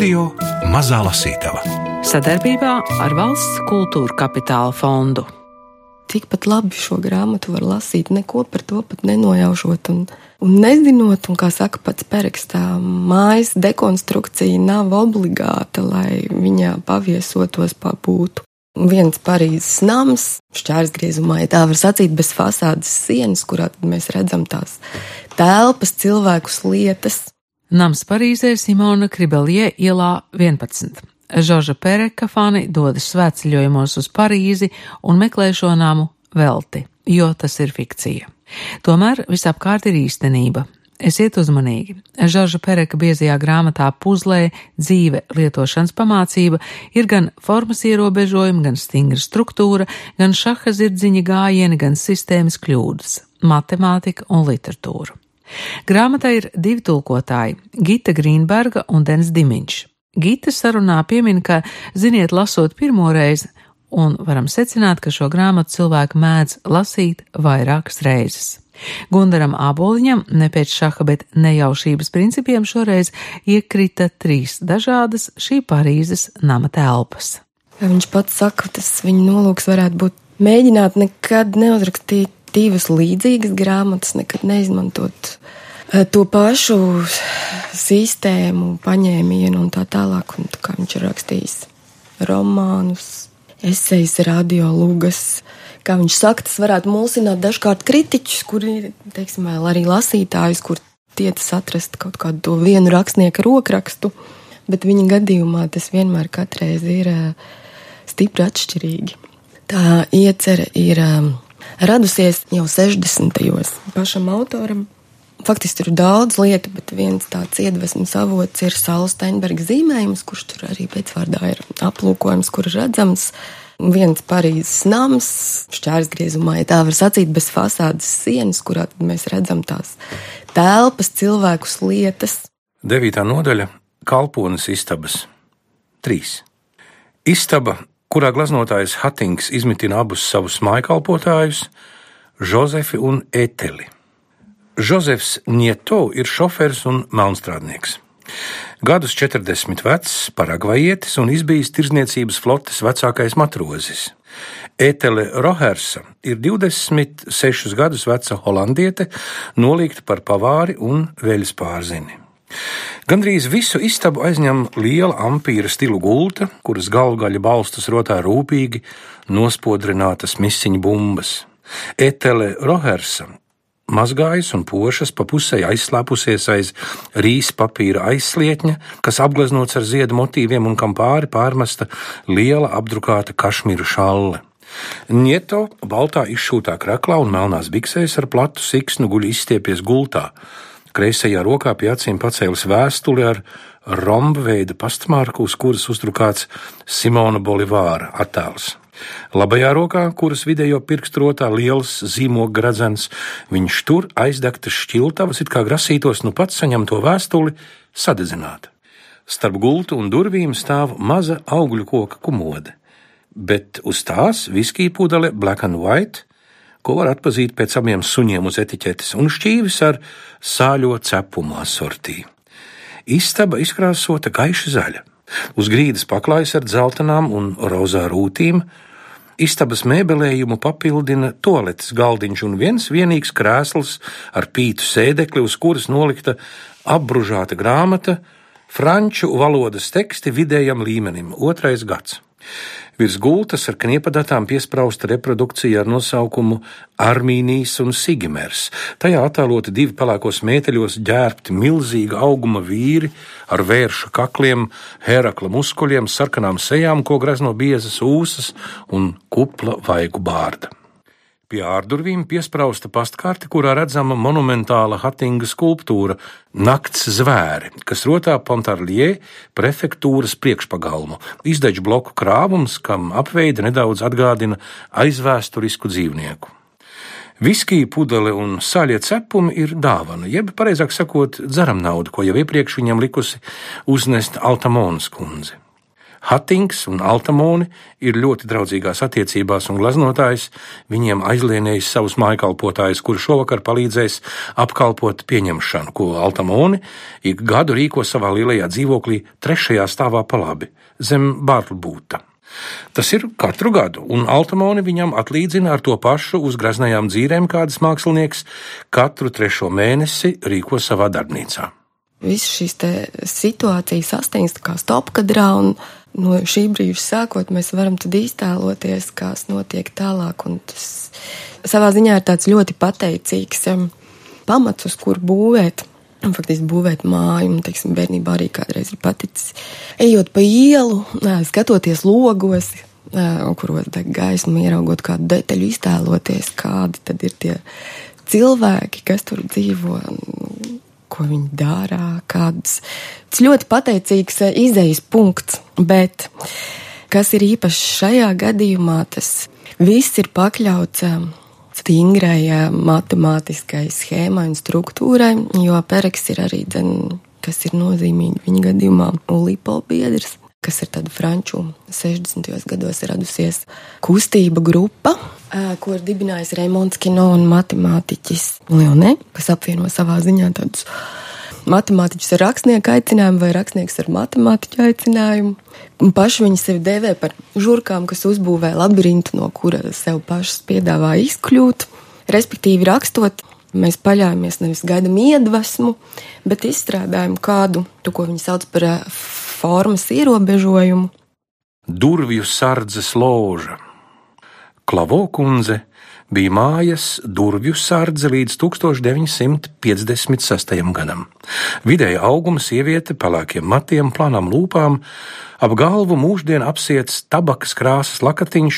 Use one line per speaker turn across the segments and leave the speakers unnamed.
Radio Mazā Lasītava
sadarbībā ar Valsts kultūra kapitāla fondu.
Tikpat labi šo grāmatu var lasīt, neko par to pat nenojaušot un, un nezinot, un kā saka pats perakstā, mājas dekonstrukcija nav obligāta, lai viņā paviesotos pabūtu. Viens Parīzes nams, šķērsgriezumā, ja tā var sacīt, bez fasādes sienas, kurā mēs redzam tās telpas, cilvēkus, lietas.
Nams Parīzē Simona Kribelie ielā 11. Žorža Pereka fani dodas svētceļojumos uz Parīzi un meklē šo namu velti, jo tas ir fikcija. Tomēr visapkārt ir īstenība, Esiet uzmanīgi. Žorža Pereka biezajā grāmatā Puzlē dzīve lietošanas pamācība ir gan formas ierobežojumi, gan stingra struktūra, gan šaha zirdziņa gājieni, gan sistēmas kļūdas, matemātika un literatūra. Grāmatā ir divi tulkotāji - Gita Grīnberga un Dens Dimiņš. Gita sarunā piemin, ka, ziniet, lasot pirmo reizi, un varam secināt, ka šo grāmatu cilvēki mēdz lasīt vairākas reizes. Gundaram Āboliņam ne pēc šaha, bet nejaušības principiem šoreiz iekrita trīs dažādas šī Parīzes nama telpas.
Viņš pats saka, tas viņa nolūks varētu būt mēģināt nekad neuzrakstīt divas līdzīgas grāmatas, nekad neizmantot eh, to pašu sistēmu, paņēmienu un tā tālāk, un tā kā viņš ir rakstījis romānus, esejas, radio lūgas, kā viņš saka, tas varētu mulsināt dažkārt kritiķus, kuri, teiksim, vēl arī lasītājus, kur tiecas atrast kaut kādu to vienu rakstnieku rokrakstu, bet viņa gadījumā tas vienmēr katreiz ir stipri atšķirīgi. Tā iecerē ir radusies jau 60. gados pašam autoram. Faktiski tur ir daudz lietu, bet viens tāds iedvesmas avots ir Saules Steinberga zīmējums, kurš tur arī pēcvārdā ir aplūkojums, kur redzams, viens Parīzes nams, šķērsgriezumā, ja tā var sacīt, bez fasādes sienas, kurā mēs redzam tās telpas, cilvēkus, lietas.
Devītā nodaļa - kalpones istabas. Trīs. Istaba, kurā glaznotājs Hatings izmitina abus savus mājkalpotājus, Jozefi un Eteli. Jozefs Nieto ir šofers un melnstrādnieks. Gadus 40 vecs, paragvajietis un izbijis tirzniecības flotes vecākais matrozis. Etele Rohersa ir 26 gadus veca holandiete, nolīgta par pavāri un veļas pārzini. Gandrīz visu istabu aizņem liela ampīra stilu gulta, kuras galvgaļa balstas rotā rūpīgi nospodrinātas misiņu bumbas. Etele Rohersa mazgājas un pošas pa pusē aizslēpusies aiz rīsa papīra aizslietņa, kas apgleznots ar ziedu motīviem un kam pāri pārmesta liela apdrukāta kašmīra šalle. Nieto baltā izšūtā kraklā un melnās biksēs ar platu siksnu guļ izstiepies gultā. Kreisajā rokā pie acīm pacēlis vēstuli ar rombu veida pastmarku, uz kuras uzdrukāts Simona Bolivāra attēls. Labajā rokā, kuras vidējo pirkstu rotā liels zīmogu gradzens, viņš tur aizdegtas šķiltavas, it kā grasītos nu pats saņemt to vēstuli sadedzināt. Starp gultu un durvīm stāv maza augļu koka kumode, bet uz tās viskija pudele Black and White, ko var atpazīt pēc abiem suņiem uz etiķetes, un šķīvis ar sāļo cepumu asortī. Istaba izkrāsota gaiši zaļa. Uz grīdas paklājas ar dzeltenām un rozā rūtīm, Istabas mēbelējumu papildina toaletes galdiņš un viens vienīgs krēsls ar pītu sēdekli, uz kuras nolikta apbružāta grāmata, franču valodas teksti vidējam līmenim, otrais gads. Virs gultas ar kniepadatām piesprausta reprodukcija ar nosaukumu Armīnijas un Sigimers. Tajā attēloti divi pelēkos mēteļos ģērbti milzīga auguma vīri ar vērša kakliem, herakla muskuļiem, sarkanām sejām, ko grazno biezas ūsas un kupla vaigu bārda. Pie ārdurvīm piesprausta pastkarte, kurā redzama monumentāla Hatinga skulptūra Nakts zvēri, kas rotā Pontarlie prefektūras priekšpagalmu. Izdeģu bloku krāvums, kam apveida nedaudz atgādina aizvēsturisku dzīvnieku. Viskija pudele un sāļie cepumi ir dāvana, jeb, pareizāk sakot, dzeram naudu, ko jau iepriekš viņam likusi uznest Altamonas kundze. Hattings un Altamoni ir ļoti draudzīgās attiecībās, un glaznotājs viņiem aizlienējis savus mājkalpotājus, kuri šovakar palīdzēs apkalpot pieņemšanu, ko Altamoni ik gadu rīko savā lielajā dzīvoklī trešajā stāvā pa labi, zem Bārlbūta. Tas ir katru gadu, un Altamoni viņam atlīdzina ar to pašu uz graznajām dzīvēm, kādas mākslinieks katru trešo mēnesi rīko savā darbnīcā.
Visas šīs situācijas sastāvdaļas kā stopkadrā, un no šī brīža sākot mēs varam iztēloties, kas notiek tālāk. Tas savā ziņā ir tāds ļoti pateicīgs um, pamats, uz kur būvēt. Un, faktiski būvēt māju, un teiksim, bērnībā arī kādreiz ir paticis. Ejot pa ielu, skatoties logos, kuros deg gaismu, ieraugot kādu detaļu, iztēloties, kādi tad ir tie cilvēki, kas tur dzīvo ko viņi dara, kāds. Tas ļoti pateicīgs izējas punkts, bet kas ir īpaši šajā gadījumā, tas viss ir pakļauts eh, stingrai eh, matemātiskai schēmai un struktūrai, jo pereks ir arī, dzen, kas ir nozīmīgi viņa gadījumā, Ulipo biedrs kas ir tāda franču 60. gados radusies kustība grupa, ko ir dibinājis Reimons Kino un matemātiķis Leone, kas apvieno savā ziņā tādus matemātiķus ar rakstnieku aicinājumu vai rakstnieks ar matemātiķu aicinājumu. Un paši viņi sevi dēvē par žurkām, kas uzbūvē labirintu, no kura sev pašas piedāvā izkļūt. Respektīvi, rakstot, mēs paļāvāmies nevis gaidām iedvesmu, bet izstrādājam kādu, to, ko viņi sauc par formas ierobežojumu.
Durvju sardzes loža. Klavo kundze bija mājas durvju sardze līdz 1956. gadam. Vidēja auguma sieviete, pelēkiem matiem, plānām lūpām, ap galvu mūždien apsiets tabakas krāsas lakatiņš,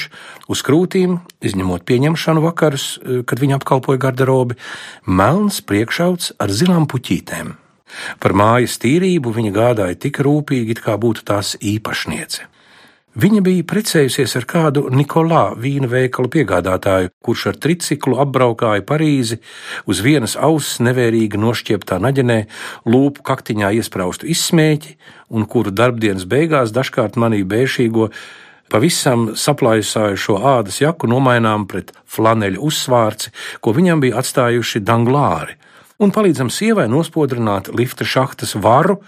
uz krūtīm, izņemot pieņemšanu vakarus, kad viņa apkalpoja garderobi, melns priekšauts ar zilām puķītēm. Par mājas tīrību viņa gādāja tik rūpīgi, kā būtu tās īpašniece. Viņa bija precējusies ar kādu Nikolā vīna veikalu piegādātāju, kurš ar triciklu apbraukāja Parīzi, uz vienas auss nevērīgi nošķieptā naģenē, lūpu kaktiņā iespraustu izsmēķi, un kuru darbdienas beigās dažkārt manī bēšīgo pavisam saplājusājušo ādas jaku nomainām pret flaneļu uzsvārci, ko viņam bija atstājuši danglāri un palīdzam sievai nospodrināt lifta šahtas varu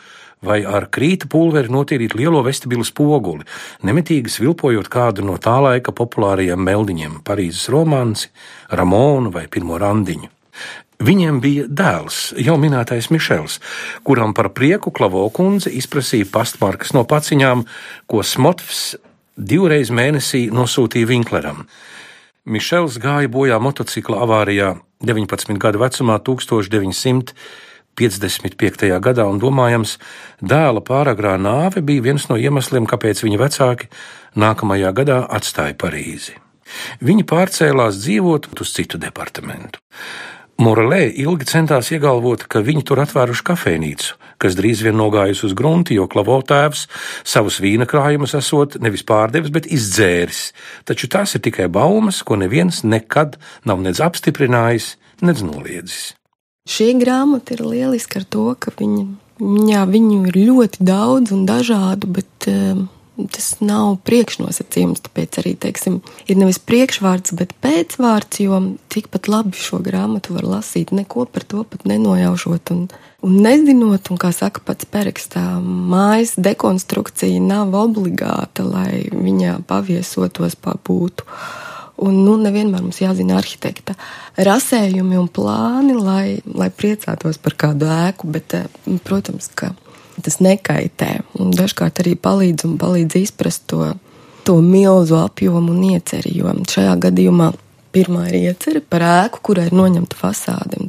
vai ar krīta pulveri notīrīt lielo vestibilu spoguli, nemitīgi svilpojot kādu no tā laika populārajiem meldiņiem - Parīzes romanci, Ramonu vai Pirmo randiņu. Viņiem bija dēls, jau minētais Mišels, kuram par prieku Klavo kundze izprasīja pastmarkas no paciņām, ko Smotvs divreiz mēnesī nosūtīja Vinkleram. Mišels gāja bojā motocikla avārijā 19 gadu vecumā 1955. gadā, un domājams, dēla pāragrā nāve bija viens no iemesliem, kāpēc viņa vecāki nākamajā gadā atstāja Parīzi. Viņi pārcēlās dzīvot uz citu departamentu. Morelē ilgi centās iegalvot, ka viņi tur atvēruši kafejnīcu, kas drīz vien nogājusi uz grunti, jo klavo tēvs savus vīna krājumus esot nevis pārdevis, bet izdzēris. Taču tās ir tikai baumas, ko neviens nekad nav nedz apstiprinājis, nedz noliedzis.
Šī grāmata ir lieliska ar to, ka viņa, jā, viņu ir ļoti daudz un dažādu, bet um, tas nav priekšnosacījums. Tāpēc arī teiksim, ir nevis priekšvārds, bet pēcvārds, jo tikpat labi šo grāmatu var lasīt neko par to pat nenojaušot un, un nezinot. Un, kā saka pats perakstā, mājas dekonstrukcija nav obligāta, lai viņa paviesotos pabūtu. Un nu, nevienmēr mums jāzina arhitekta rasējumi un plāni, lai, lai priecātos par kādu ēku, bet, eh, protams, ka tas nekaitē. Un dažkārt arī palīdz un palīdz izprast to, to milzu apjomu un ieceri, jo šajā gadījumā pirmā ir ieceri par ēku, kurai ir noņemta fasāde.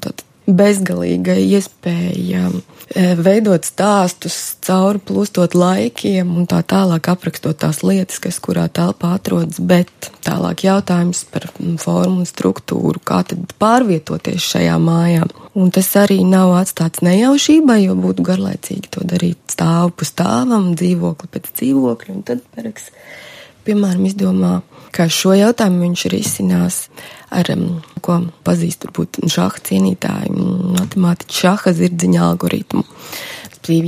Bezgalīga iespēja veidot stāstus, cauri plūstot laikiem un tā tālāk aprakstot tās lietas, kas kurā telpā atrodas, bet tālāk jautājums par formu un struktūru, kā tad pārvietoties šajā mājā. Un tas arī nav atstāts nejaušībai, jo būtu garlaicīgi to darīt stāvu pa stāvam, dzīvokli pēc dzīvokļa, un tad pereks, piemēram, izdomā, kā šo jautājumu viņš risinās ar, um, ko pazīst varbūt šaha cienītāji, matemātiķi šaha zirdziņa algoritmu.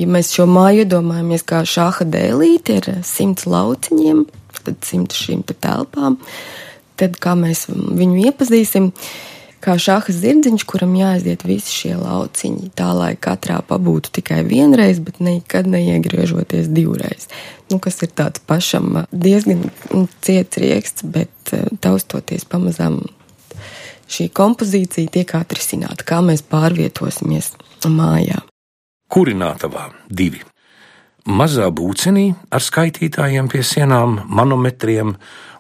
ja mēs šo māju iedomājamies kā šāda dēlīti ar simts lauciņiem, tad simts šīm telpām, tad kā mēs viņu iepazīsim, kā šādas zirdziņš, kuram jāaiziet visi šie lauciņi, tā lai katrā pabūtu tikai vienreiz, bet nekad neiegriežoties divreiz. Nu, kas ir tāds pašam diezgan ciets rieksts, bet taustoties pamazām šī kompozīcija tiek atrisināta, kā mēs pārvietosimies mājā.
Kurinātavā divi. Mazā būcenī ar skaitītājiem pie sienām, manometriem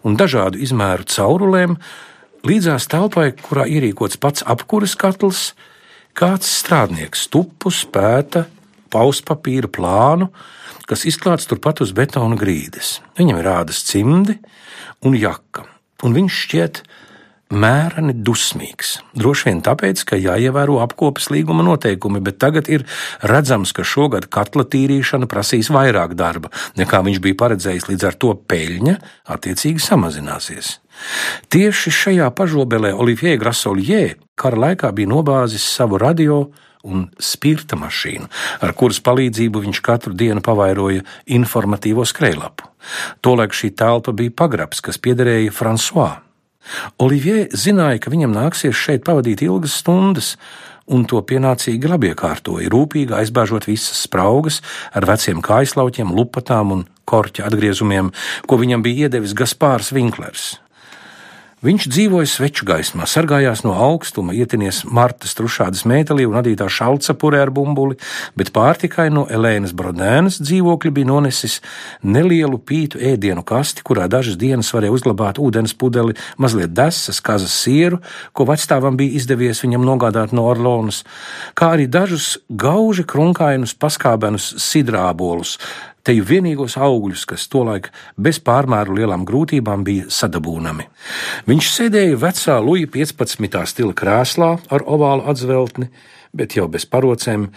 un dažādu izmēru caurulēm, līdzās telpai, kurā ierīkots pats apkuras katls, kāds strādnieks tupus pēta pauspapīra plānu, kas izklāts turpat uz betona grīdas. Viņam ir ādas cimdi un jaka, un viņš šķiet mēreni dusmīgs. Droši vien tāpēc, ka jāievēro apkopes līguma noteikumi, bet tagad ir redzams, ka šogad katla tīrīšana prasīs vairāk darba, nekā viņš bija paredzējis, līdz ar to peļņa attiecīgi samazināsies. Tieši šajā pažobelē Olivier Grasolie kara laikā bija nobāzis savu radio un spirta mašīnu, ar kuras palīdzību viņš katru dienu pavairoja informatīvo skrejlapu. Tolēk šī telpa bija pagrabs, kas piederēja François. Olivier zināja, ka viņam nāksies šeit pavadīt ilgas stundas, un to pienācīgi labiekārtoja, rūpīgi aizbāžot visas spraugas ar veciem kājslauķiem, lupatām un korķa atgriezumiem, ko viņam bija iedevis Gaspārs Vinklers. Viņš dzīvoja sveču gaismā, sargājās no augstuma, ietinies Martas trušādas mētelī un adītā šalcapurē ar bumbuli, bet pārtikai no Elēnas Brodēnas dzīvokļa bija nonesis nelielu pītu ēdienu kasti, kurā dažas dienas varēja uzglabāt ūdens pudeli, mazliet desas, kazas sieru, ko vecstāvam bija izdevies viņam nogādāt no Orlonas, kā arī dažus gauži krunkainus paskābenus sidrābolus, teju vienīgos augļus, kas tolaik bez pārmēru lielām grūtībām bija sadabūnami. Viņš sēdēja vecā Luja 15. stila krēslā ar ovālu atzveltni, bet jau bez parocēm.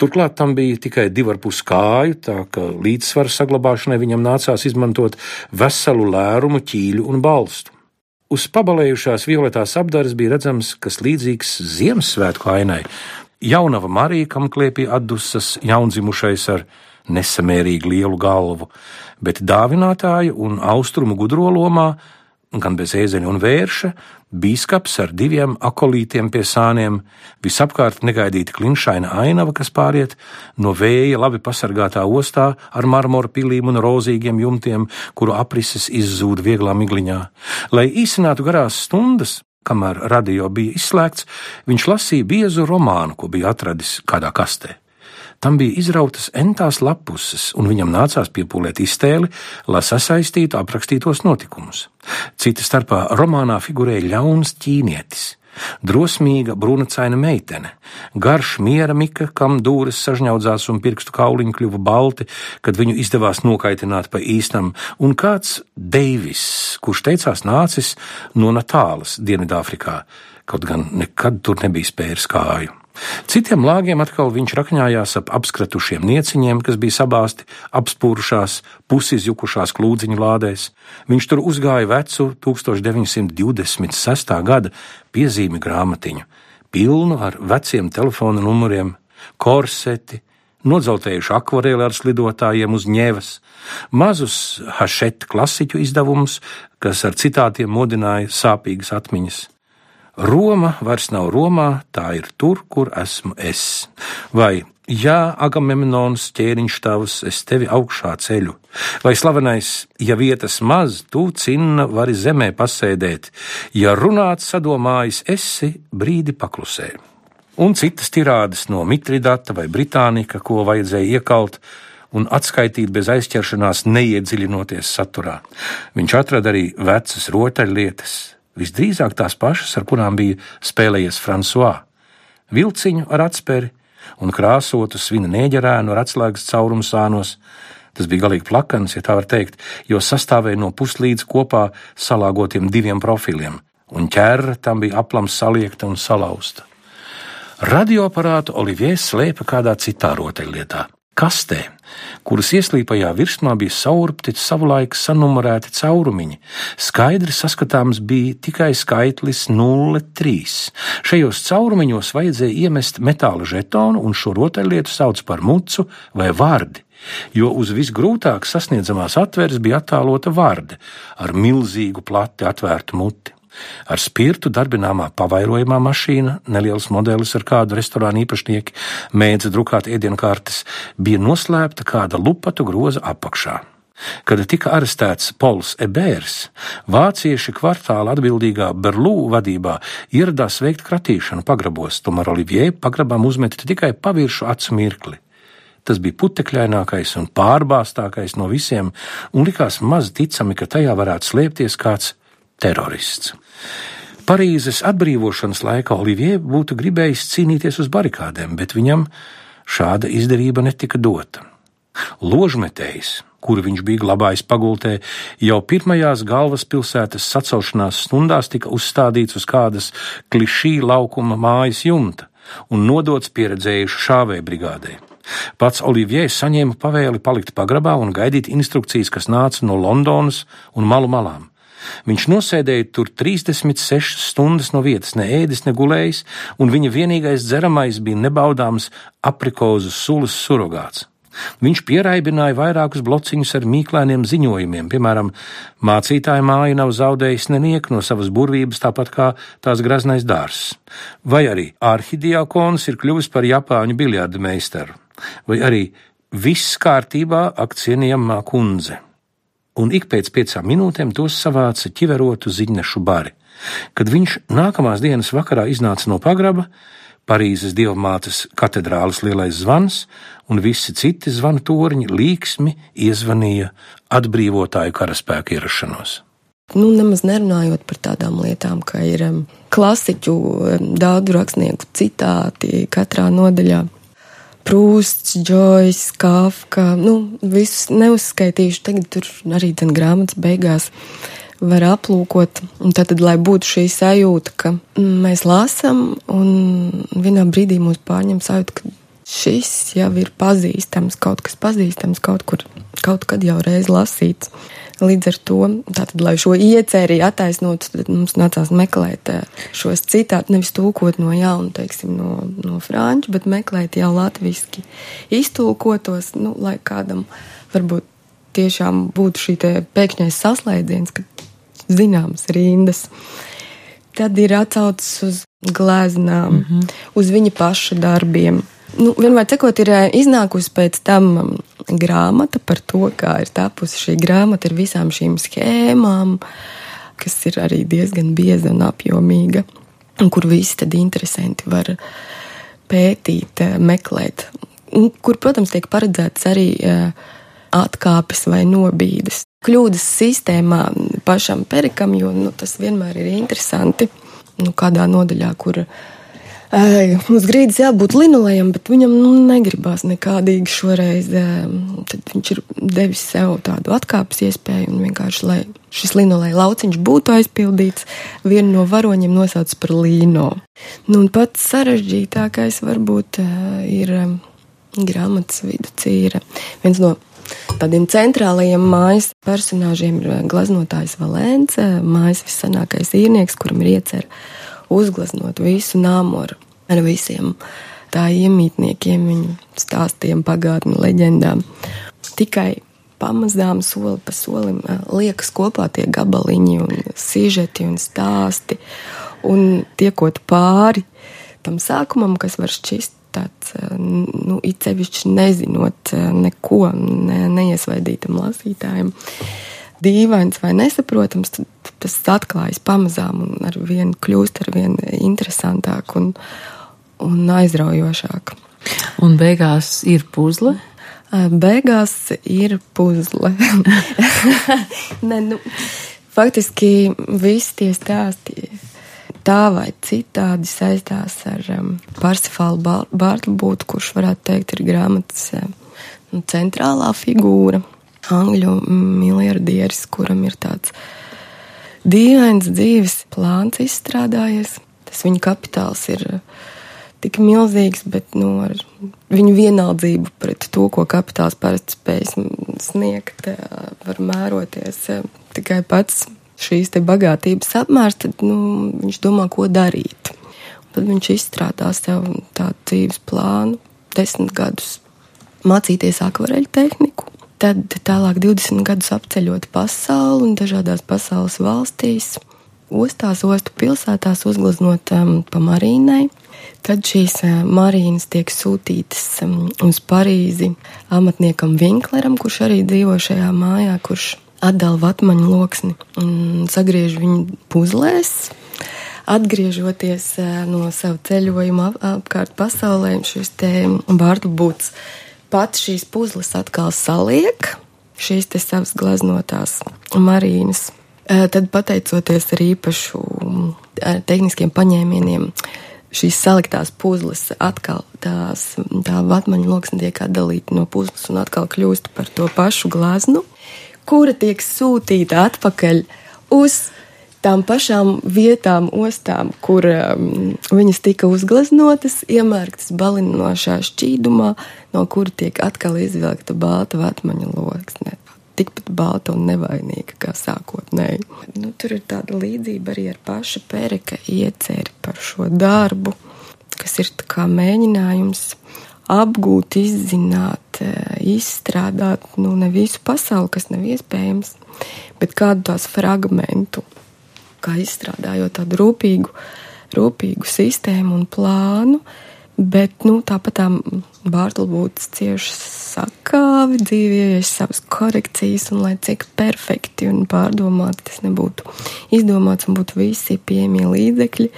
Turklāt tam bija tikai divi ar pus kāju, tā ka līdzsvaru saglabāšanai viņam nācās izmantot veselu lērumu, ķīļu un balstu. Uz pabalējušās violetās apdares bija redzams, kas līdzīgs Ziemassvētku ainai. Jaunava Marija, kam kliepja atdusas jaundzimušais ar nesamērīgi lielu galvu, bet dāvinātāja un austrumu gudro lomā, gan bez ēzeņa un vērša, bīskaps ar diviem akolītiem pie sāniem, visapkārt negaidīta klinšaina ainava, kas pāriet no vēja labi pasargātā ostā ar marmora pilīm un rozīgiem jumtiem, kuru aprises izzūd vieglā migliņā. Lai īsinātu garās stundas, kamēr radio bija izslēgts, viņš lasīja biezu romānu, ko bija atradis kādā kastē. Tam bija izrautas entās lapuses, un viņam nācās piepūlēt iztēli, lai sasaistītu aprakstītos notikumus. Cita starpā romānā figurēja ļauns ķīnietis. Drosmīga brūnacaina meitene, garš miera mika, kam dūres sažņaudzās un pirkstu kauliņi kļuva balti, kad viņu izdevās nokaitināt pa īstam, un kāds Deivis, kurš teicās nācis no Natālas, Dienvidāfrikā, kaut gan nekad tur nebija spēris kāju. Citiem lāgiem atkal viņš rakņājās ap apskratušiem nieciņiem, kas bija sabāzti apspūrušās, pusizjukušās klūdziņu lādēs. Viņš tur uzgāja vecu 1926. gada piezīmi grāmatiņu, pilnu ar veciem telefona numuriem, korseti, nodzeltējuši akvareli ar slidotājiem uz ņēvas, mazus hašetu klasiķu izdevumus, kas ar citātiem modināja sāpīgas atmiņas. Roma vairs nav Romā, tā ir tur, kur esmu es. Vai, jā, Agamemnons ķēniņš tavs, es tevi augšā ceļu. Vai slavenais, ja vietas maz, tu cinna vari zemē pasēdēt, ja runāt sadomājis esi, brīdi paklusē. Un citas tirādes no Mitridata vai Britānika, ko vajadzēja iekalt, un atskaitīt bez aizķeršanās, neiedziļinoties saturā. Viņš atrada arī vecas rotaļlietas, visdrīzāk tās pašas, ar kurām bija spēlējies François. Vilciņu ar atspēri un krāsotu svina nēģerēnu ar atslēgas caurumu sānos. Tas bija galīgi plakans, ja tā var teikt, jo sastāvēja no puslīdz kopā salāgotiem diviem profiliem, un ķēra tam bija aplams saliekta un salauzta. Radioaparātu Oliviers slēpa kādā citā rotaļlietā. Kastē, kuras ieslīpajā virsmā bija saurpti savulaik sanumurēti caurumiņi. Skaidri saskatāms bija tikai skaitlis 0,3. Šajos caurumiņos vajadzēja iemest metāla žetonu, un šo rotaļlietu sauc par mucu vai vārdi jo uz visgrūtāk sasniedzamās atveres bija attēlota vārde ar milzīgu plati atvērtu muti. Ar spirtu darbināmā pavairojumā mašīna, neliels modelis ar kādu restorānu īpašnieki mēdza drukāt ēdienkartes, bija noslēpta kāda lupatu groza apakšā. Kad tika arestēts Pols Ebērs, vācieši kvartāla atbildīgā Berlū vadībā ieradās veikt kratīšanu pagrabos, tomēr Olivier pagrabām uzmeta tikai paviršu acu mirkli. Tas bija putekļainākais un pārbāztākais no visiem, un likās maz ticami, ka tajā varētu slēpties kāds terorists. Parīzes atbrīvošanas laikā Olivier būtu gribējis cīnīties uz barikādēm, bet viņam šāda izdevība netika dota. Ložmetējs, kuru viņš bija glabājis pagultē, jau pirmajās galvaspilsētas sacelšanās stundās tika uzstādīts uz kādas klišī laukuma mājas jumta un nodots pieredzējušu šāvēju brigādē. Pats Oliviers saņēma pavēli palikt pagrabā un gaidīt instrukcijas, kas nāca no Londonas un malu malām. Viņš nosēdēja tur 36 stundas no vietas, ne ēdis, ne gulējis, un viņa vienīgais dzeramais bija nebaudāms aprikozu sulas surrogāts. Viņš pieraibināja vairākus blociņus ar mīklainiem ziņojumiem, piemēram, mācītāja māja nav zaudējusi nenieku no savas burvības, tāpat kā tās graznais dārzs, vai arī arhidiakons ir kļuvis par Japāņu biljardu meistaru, vai arī viss kārtībā ak cienījamā kundze un ik pēc piecām minūtēm tos savāca ķiverotu ziņnešu bari. Kad viņš nākamās dienas vakarā iznāca no pagraba, Parīzes dievmātes katedrāles lielais zvans un visi citi zvanu torņi līksmi iezvanīja atbrīvotāju karaspēku ierašanos.
Nu, nemaz nerunājot par tādām lietām, kā ir um, klasiķu um, daudzu rakstnieku citāti katrā nodaļā. Prūsts, Džojs, Kafka, nu, visus neuzskaitīšu, tagad tur arī ten grāmatas beigās var aplūkot. Un tad, lai būtu šī sajūta, ka mēs lasām, un vienā brīdī mūs pārņem sajūta, ka šis jau ir pazīstams, kaut kas pazīstams, kaut kur, kaut kad jau reiz lasīts. Līdz ar to, tātad, lai šo ieceri attaisnotu, tad mums nācās meklēt eh, šos citātus, nevis tūkot no jauna, teiksim, no, no franču, bet meklēt jau latviski iztulkotos, nu, lai kādam varbūt tiešām būtu šī pēkšņais saslēdziens, ka zināmas rindas. Tad ir atsaucis uz glāznām, mm -hmm. uz viņa paša darbiem. Nu, vienmēr cikot, ir eh, iznākusi pēc tam grāmata par to, kā ir tapusi šī grāmata ar visām šīm schēmām, kas ir arī diezgan bieza un apjomīga, un kur visi tad interesanti var pētīt, eh, meklēt, un kur, protams, tiek paredzēts arī eh, atkāpes vai nobīdes. Kļūdas sistēmā pašam perikam, jo nu, tas vienmēr ir interesanti. Nu, kādā nodaļā, kur Uz grīdas jābūt linolejam, bet viņam nu, negribās nekādīgi šoreiz. Tad viņš ir devis sev tādu atkāpes iespēju un vienkārši, lai šis linoleja lauciņš būtu aizpildīts, vienu no varoņiem nosauc par līno. Nu, un pats sarežģītākais varbūt ir grāmatas viduscīra. Viens no tādiem centrālajiem mājas personāžiem ir glaznotājs Valēns, mājas vissanākais īrnieks, kuram ir iecerēts uzgleznot visu nāmoru ar visiem tā iemītniekiem, viņu stāstiem, pagātni, leģendām. Tikai pamazām soli pa solim liekas kopā tie gabaliņi un sižeti un stāsti. Un tiekot pāri tam sākumam, kas var šķist tāds, nu, it sevišķi nezinot neko, ne, neiesvaidītam lasītājiem, dīvains vai nesaprotams, tad tas atklājas pamazām un ar vienu kļūst ar vien interesantāk un, un aizraujošāk.
Un beigās ir puzle?
Beigās ir puzle. ne, nu, faktiski visi tie stāsti tā vai citādi saistās ar um, Parsifālu Bārtlbūtu, kurš varētu teikt ir grāmatas um, centrālā figūra angļu miljardieris, kuram ir tāds dīvains dzīves plāns izstrādājies. Tas viņa kapitāls ir tik milzīgs, bet nu, ar viņu vienaldzību pret to, ko kapitāls parasti spēj sniegt, var mēroties tikai pats šīs bagātības apmērs, tad nu, viņš domā, ko darīt. Un tad viņš izstrādā sev tādu dzīves plānu, desmit gadus mācīties akvareļu tehniku. Tad tālāk 20 gadus apceļot pasauli un dažādās pasaules valstīs, ostās, ostu pilsētās uzgleznot um, pa marīnai. Tad šīs uh, marīnas tiek sūtītas um, uz Parīzi amatniekam Vinkleram, kurš arī dzīvo šajā mājā, kurš atdala vatmaņu loksni un sagriež viņu puzlēs. Atgriežoties uh, no sava ceļojuma ap, apkārt pasaulē, šis te vārdu būts pats šīs puzles atkal saliek, šīs te savas glaznotās marīnas. Tad, pateicoties ar īpašu ar tehniskiem paņēmieniem, šīs saliktās puzles atkal tās, tā vatmaņa loksne tiek atdalīta no puzles un atkal kļūst par to pašu glaznu, kura tiek sūtīta atpakaļ uz tām pašām vietām, ostām, kur um, viņas tika uzgleznotas, iemērktas balinošā šķīdumā, no kura tiek atkal izvilkta balta vatmaņa loksne tikpat balta un nevainīga kā sākotnēji. Nu, tur ir tāda līdzība arī ar paša Pēreka ieceri par šo darbu, kas ir kā mēģinājums apgūt, izzināt, izstrādāt nu, ne visu pasauli, kas nav iespējams, bet kādu tās fragmentu, kā izstrādājot tādu rūpīgu, rūpīgu sistēmu un plānu, bet nu, tāpat tā Bārtaļbūtis cieši sakāvi, dzīvējies savas korekcijas, un lai cik perfekti un pārdomāti tas nebūtu izdomāts un būtu visi pieejamie līdzekļi,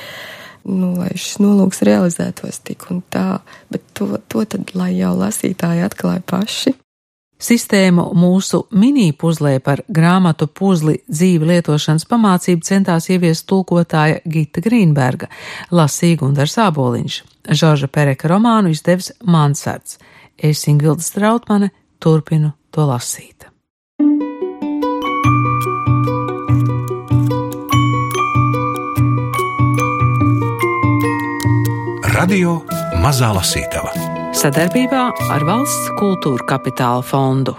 nu, lai šis nolūks realizētos tik un tā, bet to, to tad, lai jau lasītāji atklāja paši.
Sistēmu mūsu mini-puzlē par grāmatu puzli dzīvi lietošanas pamācību centās ieviest tulkotāja Gita Grīnberga, lasīja Gundars Āboliņš. Žorža Pereka romānu izdevis Mansards. Es, Ingvilda Strautmane, turpinu to lasīt.
Radio Mazā Lasītava
sadarbībā ar Valsts kultūra kapitāla fondu.